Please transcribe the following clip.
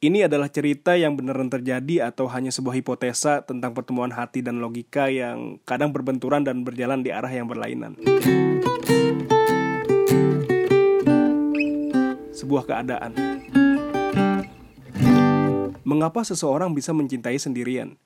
Ini adalah cerita yang beneran terjadi atau hanya sebuah hipotesa tentang pertemuan hati dan logika yang kadang berbenturan dan berjalan di arah yang berlainan. Sebuah keadaan. Mengapa seseorang bisa mencintai sendirian?